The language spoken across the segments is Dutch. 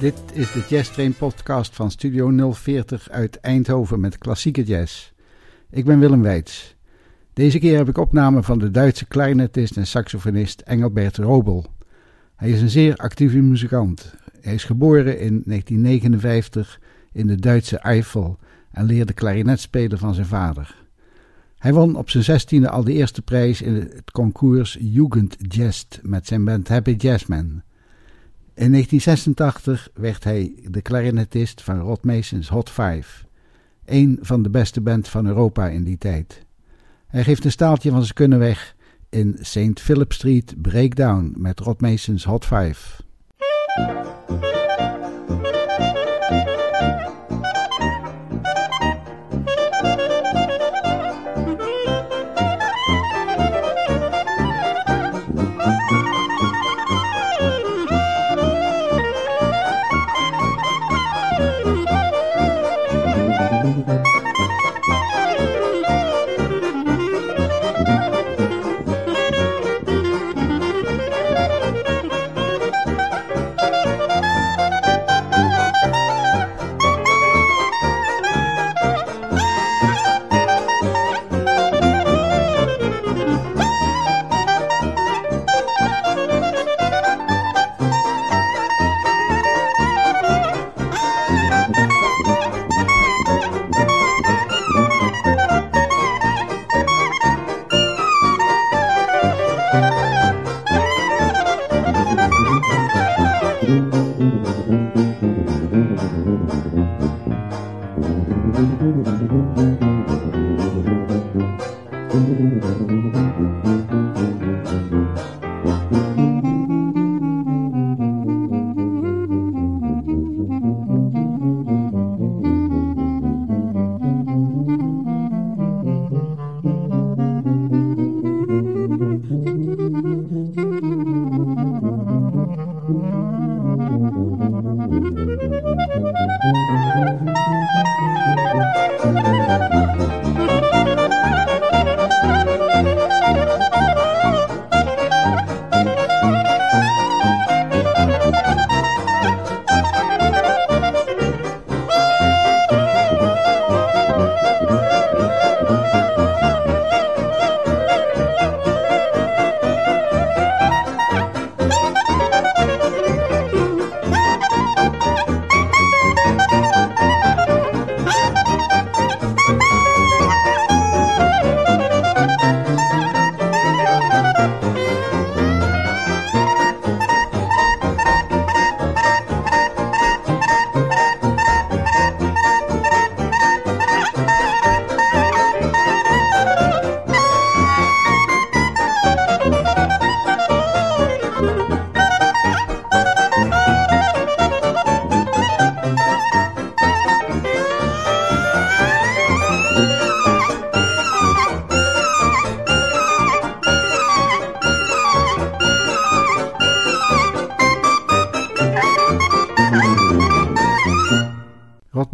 Dit is de Jazz Train podcast van Studio 040 uit Eindhoven met klassieke jazz. Ik ben Willem Weits. Deze keer heb ik opname van de Duitse clarinetist en saxofonist Engelbert Robel. Hij is een zeer actieve muzikant. Hij is geboren in 1959 in de Duitse Eifel en leerde klarinet spelen van zijn vader. Hij won op zijn zestiende al de eerste prijs in het concours Jugendjazz met zijn band Happy Jazzmen. In 1986 werd hij de clarinetist van Rod Mason's Hot Five, een van de beste bands van Europa in die tijd. Hij geeft een staaltje van zijn kunnen weg in St. Philip Street Breakdown met Rod Mason's Hot Five.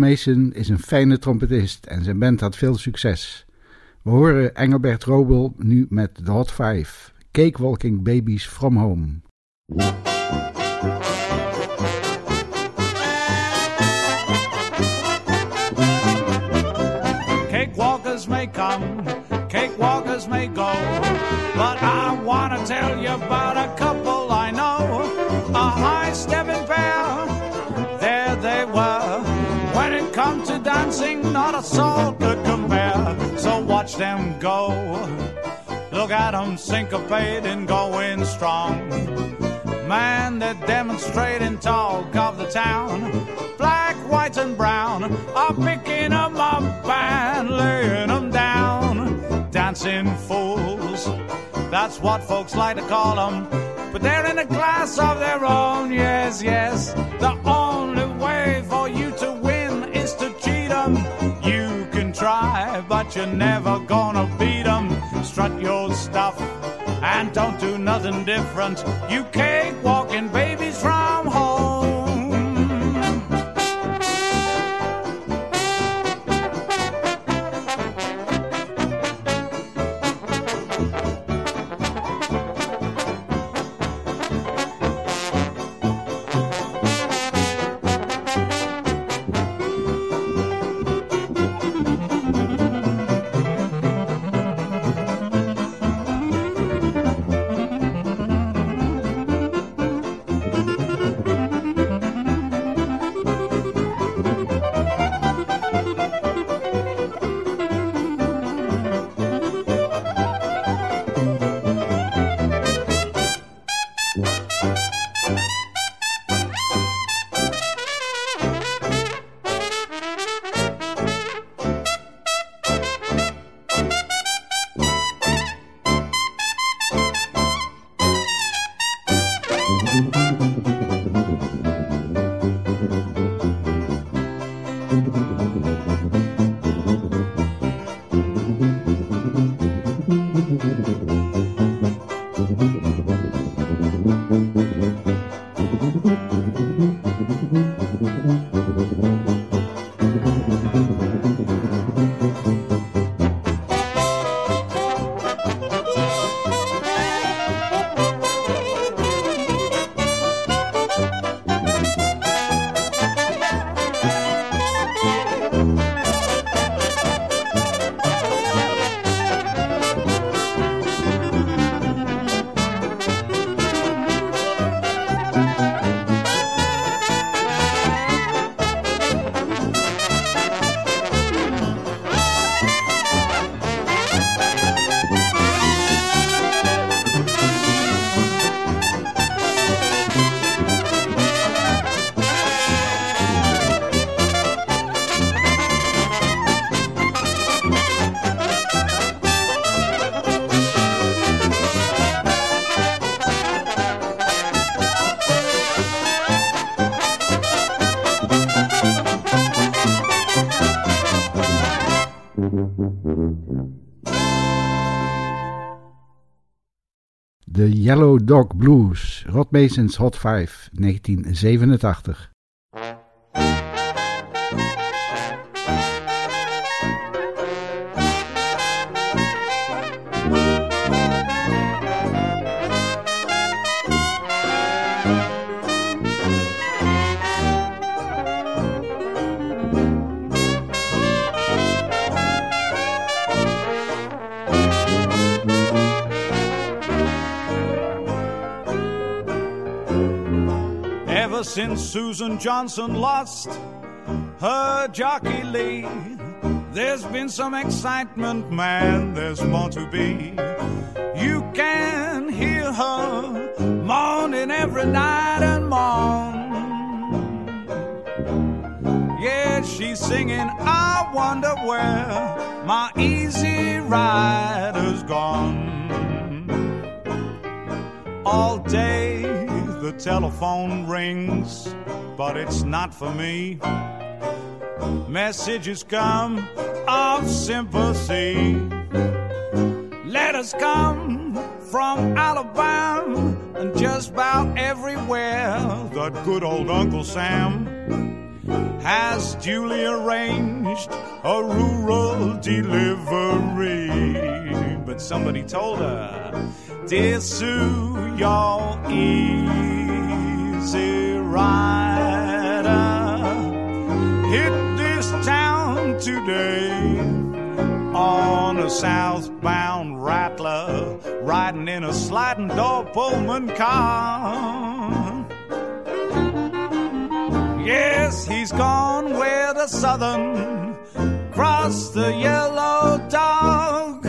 Mason is een fijne trompetist en zijn band had veel succes. We horen Engelbert Robel nu met The Hot Five, Cakewalking Babies from Home. Cakewalkers may come, cakewalkers may go, but I want to tell you about dancing, not a soul could compare. So watch them go. Look at them syncopating, going strong. Man, they're demonstrating talk of the town. Black, white, and brown are picking them up and laying them down. Dancing fools, that's what folks like to call them. But they're in a class of their own, yes, yes. The only try, but you're never gonna beat them. Strut your stuff and don't do nothing different. You cake walking babies from Yellow Dog Blues, Rod Mason's Hot 5, 1987. Since Susan Johnson lost her jockey Lee, there's been some excitement, man. There's more to be. You can hear her moaning every night and morn. Yeah, she's singing, I wonder where my easy rider's gone. All day the telephone rings, but it's not for me. Messages come of sympathy. Letters come from Alabama and just about everywhere. That good old Uncle Sam has duly arranged a rural delivery. But somebody told her, Dear Sue, you're easy rider. Hit this town today on a southbound rattler, riding in a sliding door Pullman car. Yes, he's gone where the southern cross the yellow dog.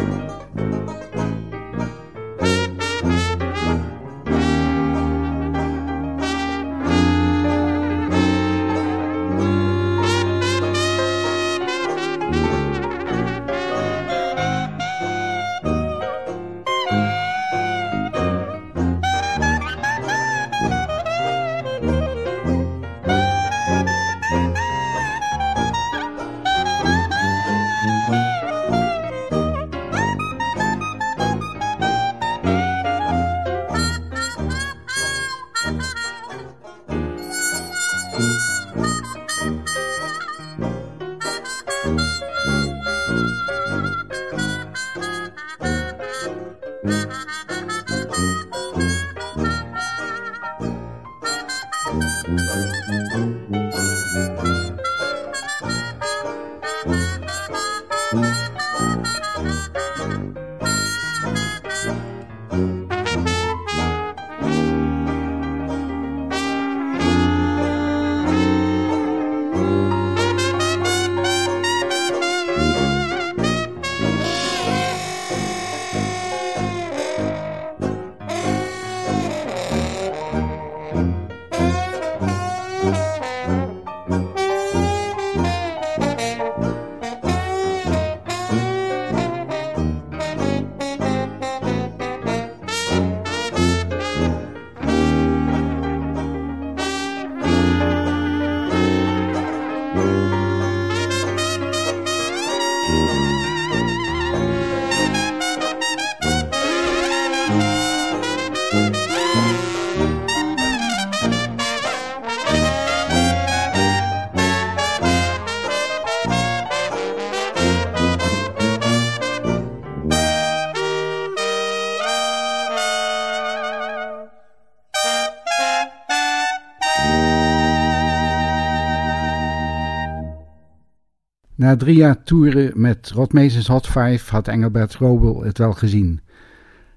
Na drie jaar toeren met Rotmeesters Hot Five had Engelbert Robel het wel gezien.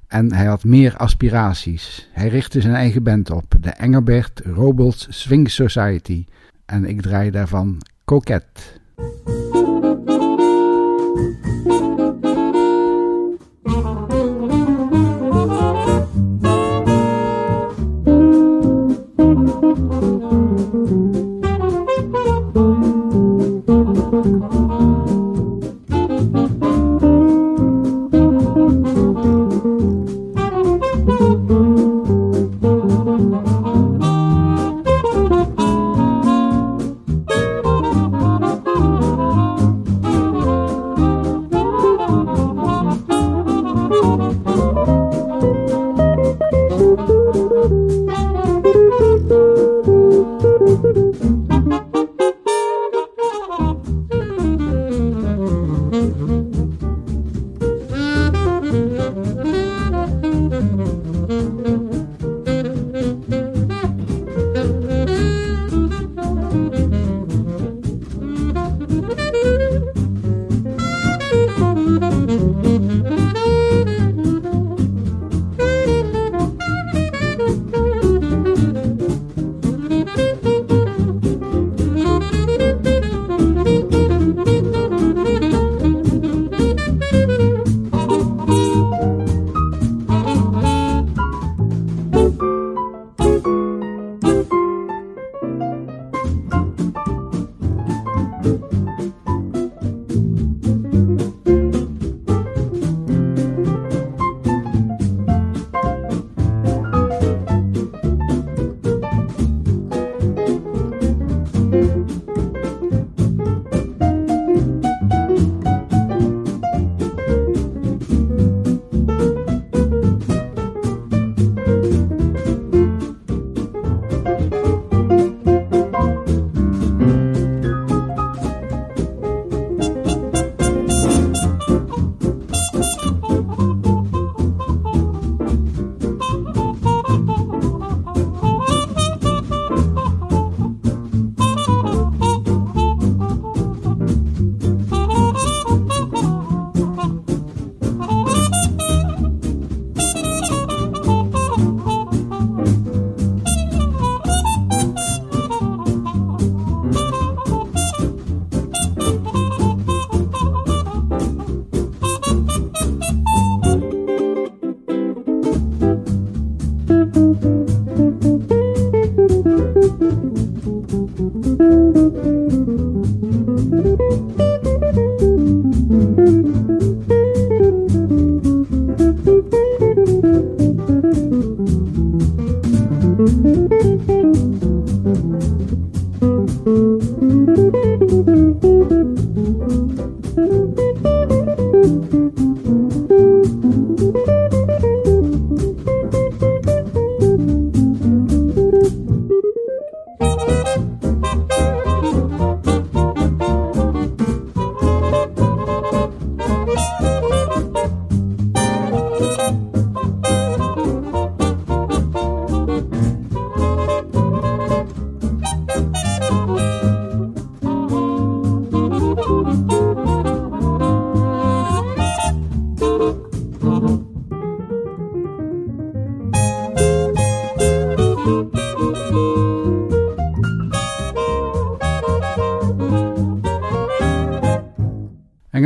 En hij had meer aspiraties. Hij richtte zijn eigen band op, de Engelbert Robels Swing Society. En ik draai daarvan Coquette.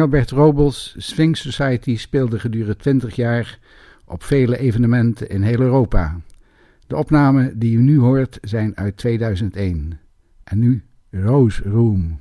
Engelbert Robels Swing Society speelde gedurende 20 jaar op vele evenementen in heel Europa. De opnamen die u nu hoort zijn uit 2001. En nu Rose Room.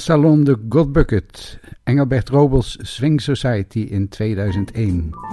Salon de Godbucket, Engelbert Robels Swing Society in 2001.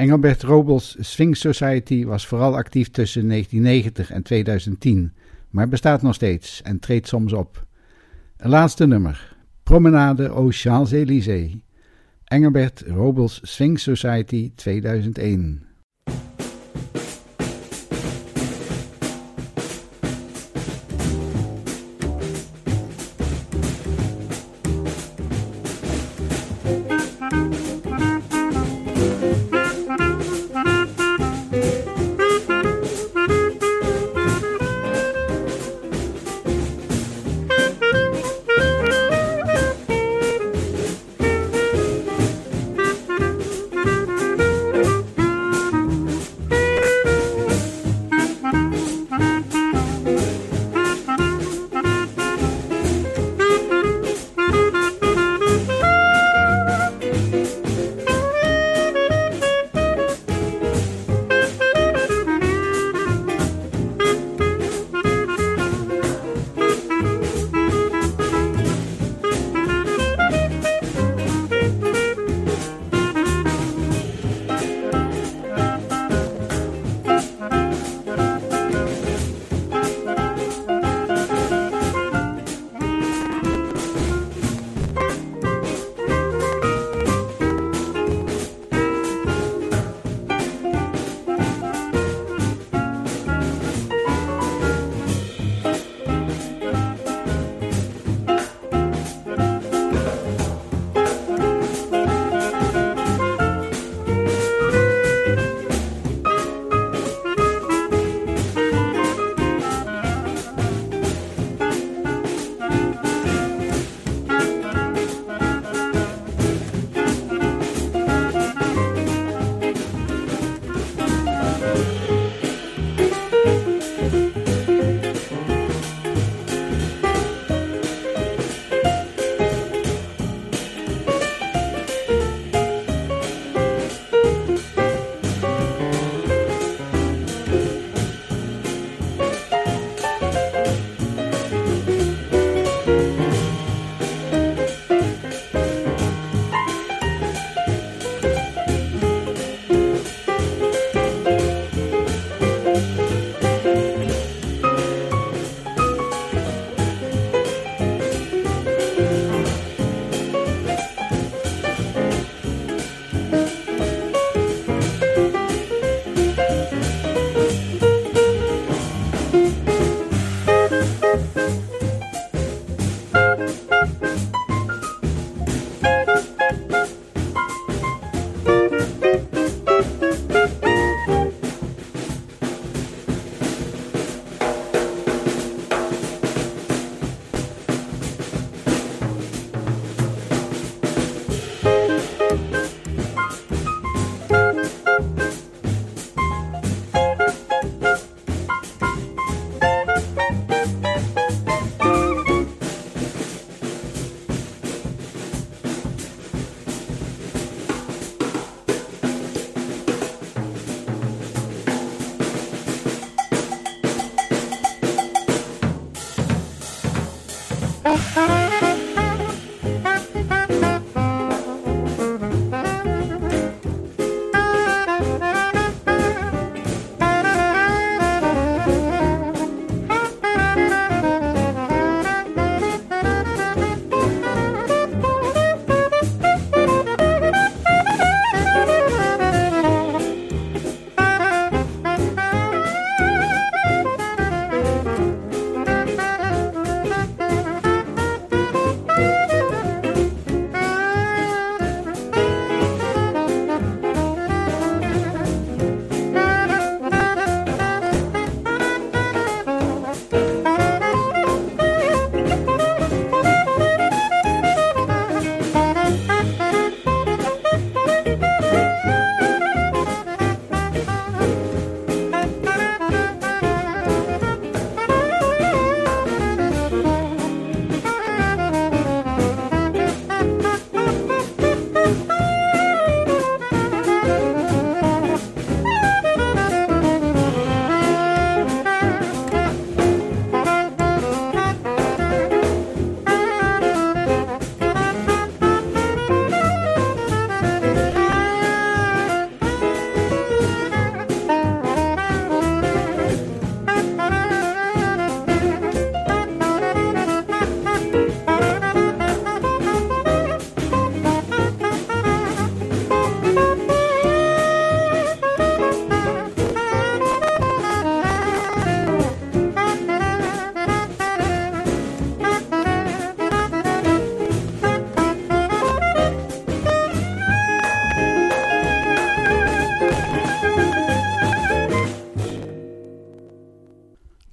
Engelbert Robels Swing Society was vooral actief tussen 1990 en 2010, maar bestaat nog steeds en treedt soms op. Een laatste nummer, Promenade aux Champs-Élysées. Engelbert Robels Swing Society 2001.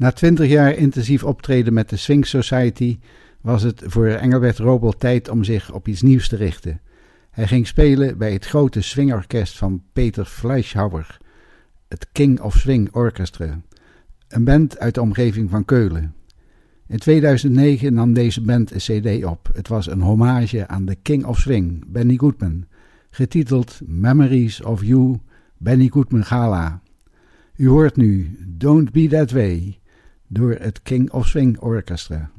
Na twintig jaar intensief optreden met de Swing Society was het voor Engelbert Robel tijd om zich op iets nieuws te richten. Hij ging spelen bij het grote swingorkest van Peter Fleischhauer, het King of Swing Orchestra, een band uit de omgeving van Keulen. In 2009 nam deze band een cd op. Het was een hommage aan de King of Swing, Benny Goodman, getiteld Memories of You, Benny Goodman Gala. U hoort nu Don't Be That Way door het King of Swing Orchestra.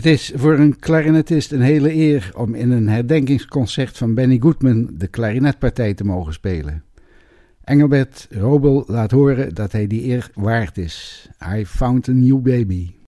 Het is voor een klarinetist een hele eer om in een herdenkingsconcert van Benny Goodman de klarinetpartij te mogen spelen. Engelbert Robel laat horen dat hij die eer waard is. I found a new baby.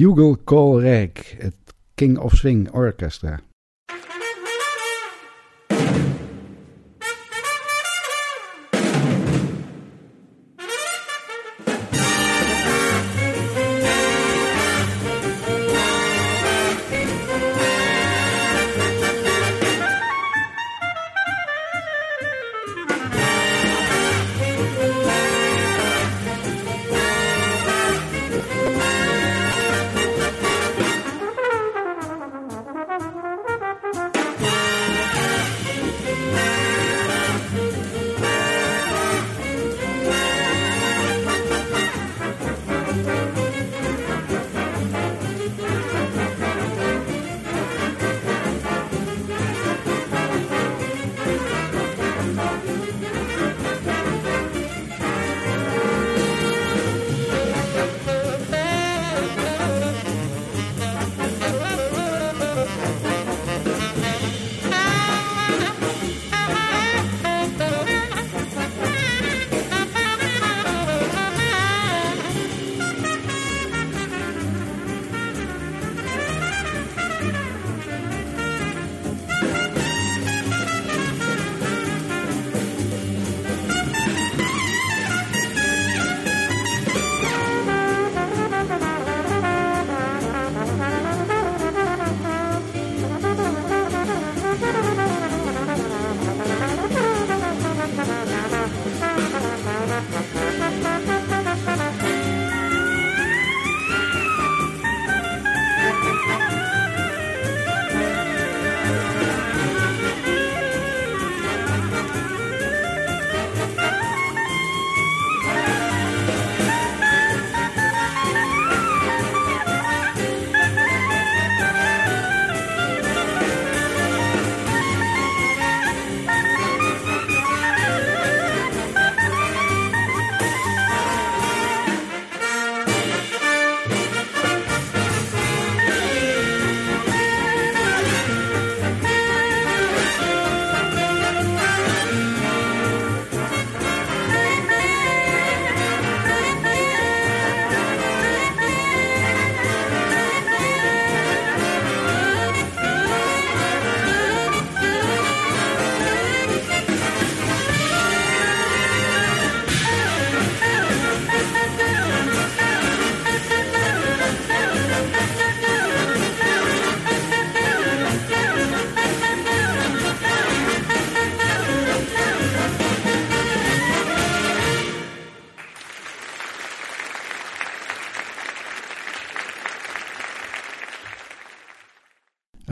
Bugle Call Rag, het King of Swing Orchestra.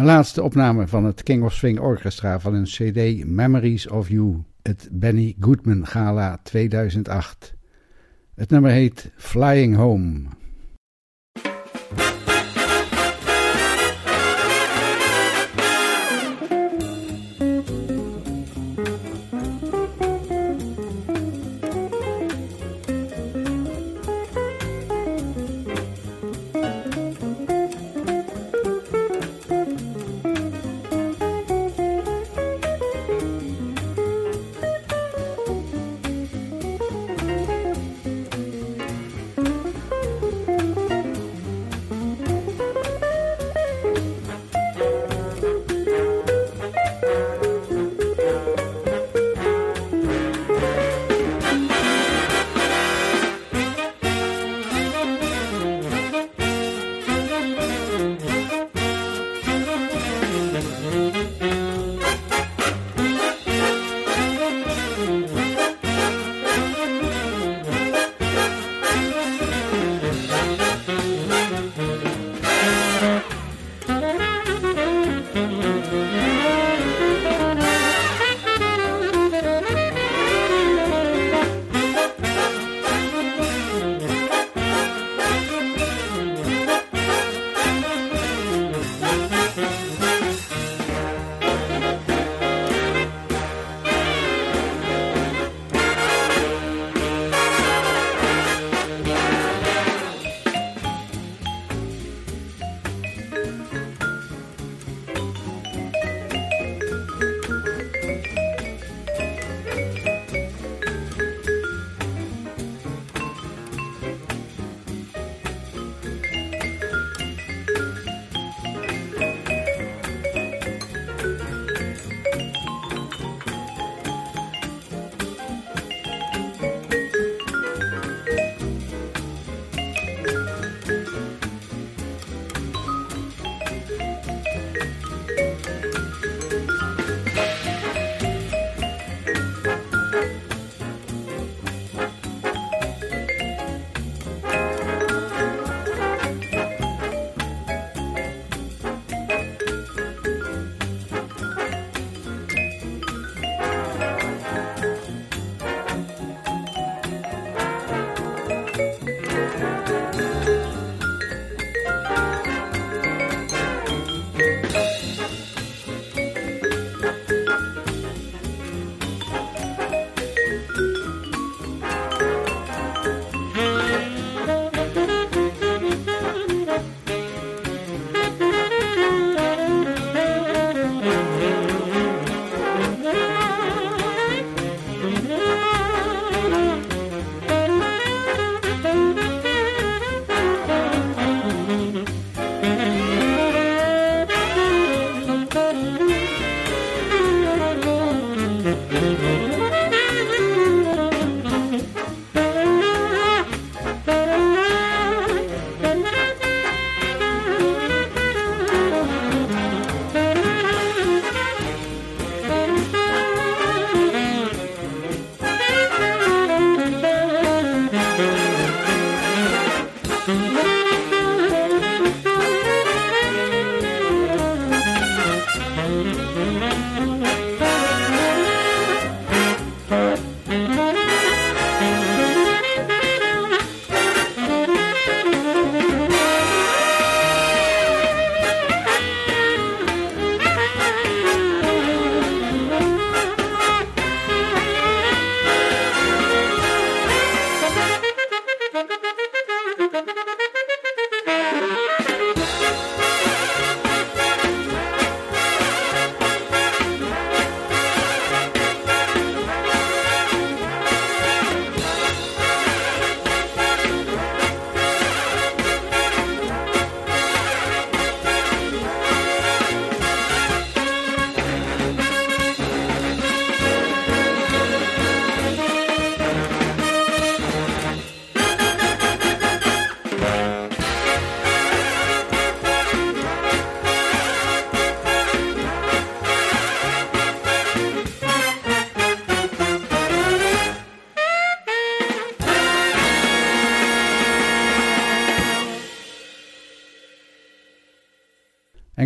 Laatste opname van het King of Swing Orchestra van een CD Memories of You, het Benny Goodman Gala 2008. Het nummer heet Flying Home.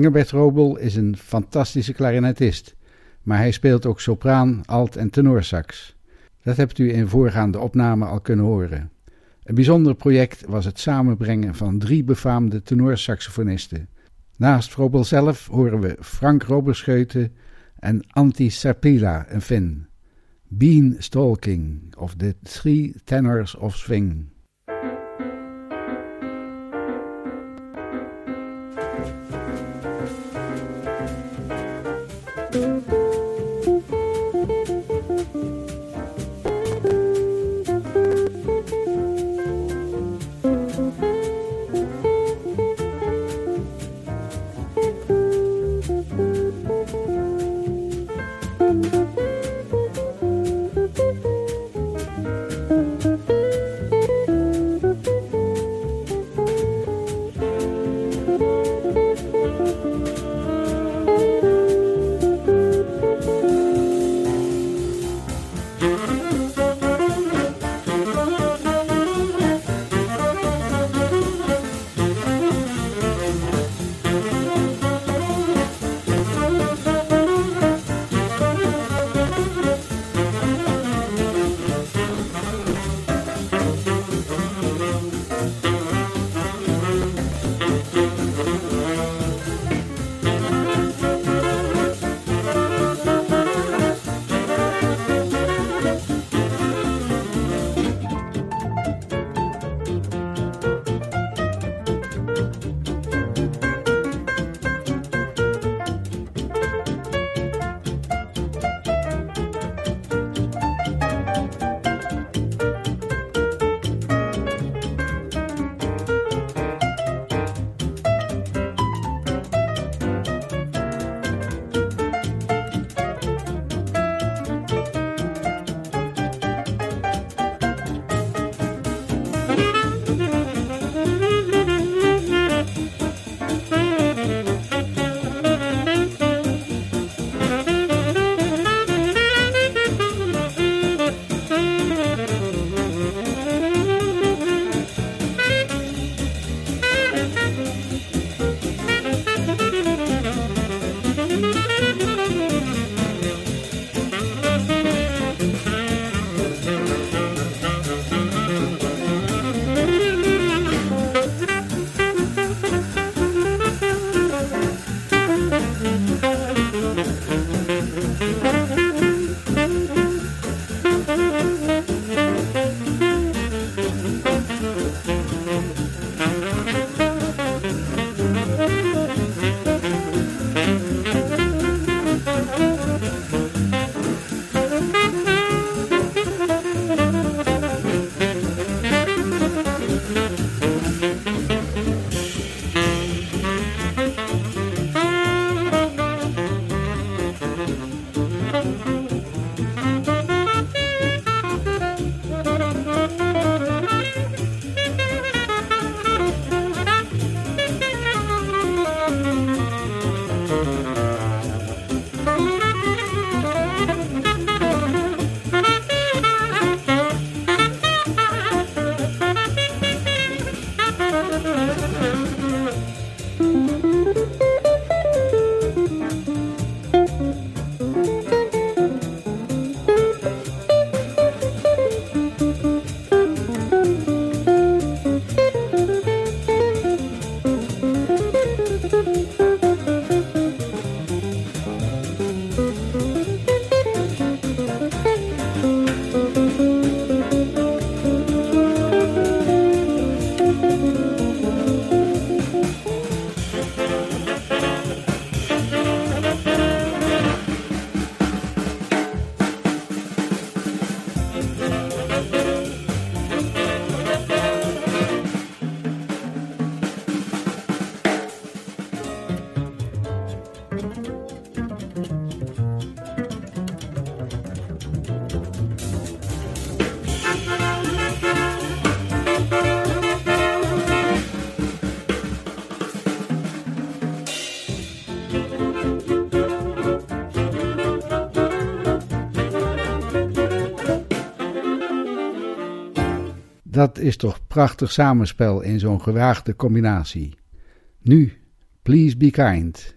Engelbert Robel is een fantastische klarinetist, maar hij speelt ook sopraan, alt en tenorsax. Dat hebt u in voorgaande opname al kunnen horen. Een bijzonder project was het samenbrengen van drie befaamde tenorsaxofonisten. Naast Robel zelf horen we Frank Roberscheuten en Antti Sarpila, een Fin. Bean Stalking of the Three Tenors of Swing. Is toch prachtig samenspel in zo'n gewaagde combinatie. Nu, please be kind.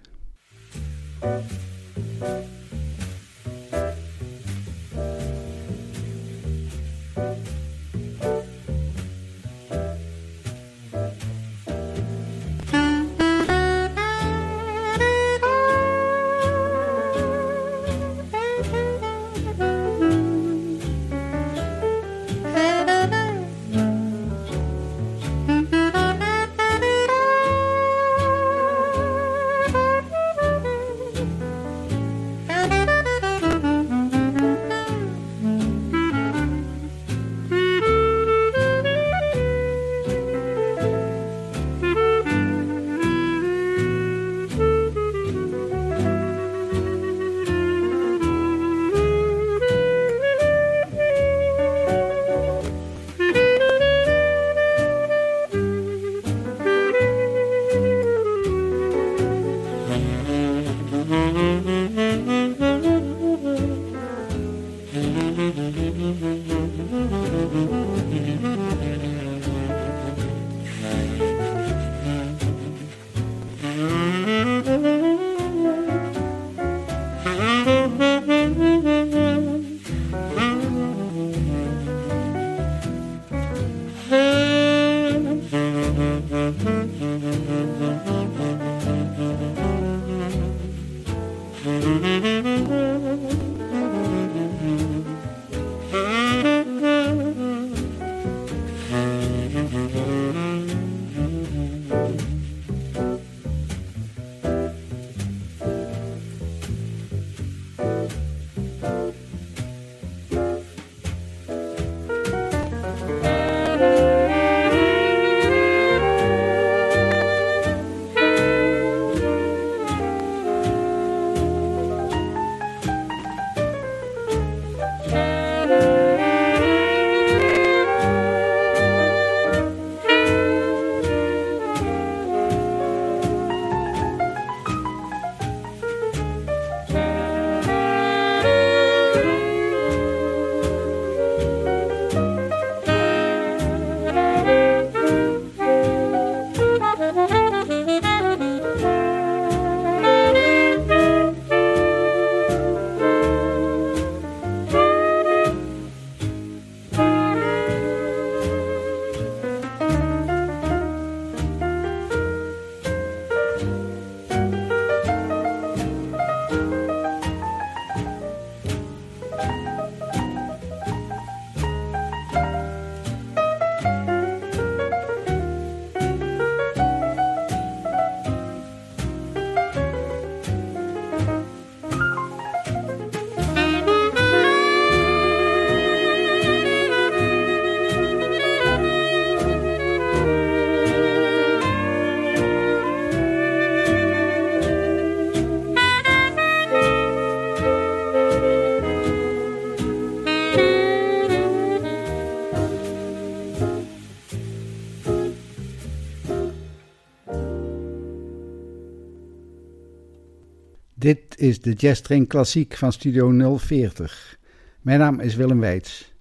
Is de Jazz Train Klassiek van Studio 040. Mijn naam is Willem Weits.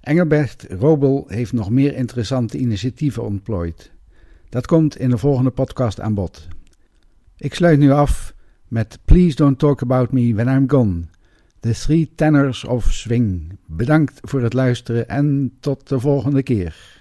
Engelbert Robel heeft nog meer interessante initiatieven ontplooid. Dat komt in de volgende podcast aan bod. Ik sluit nu af met Please Don't Talk About Me When I'm Gone. The Three Tenors of Swing. Bedankt voor het luisteren en tot de volgende keer.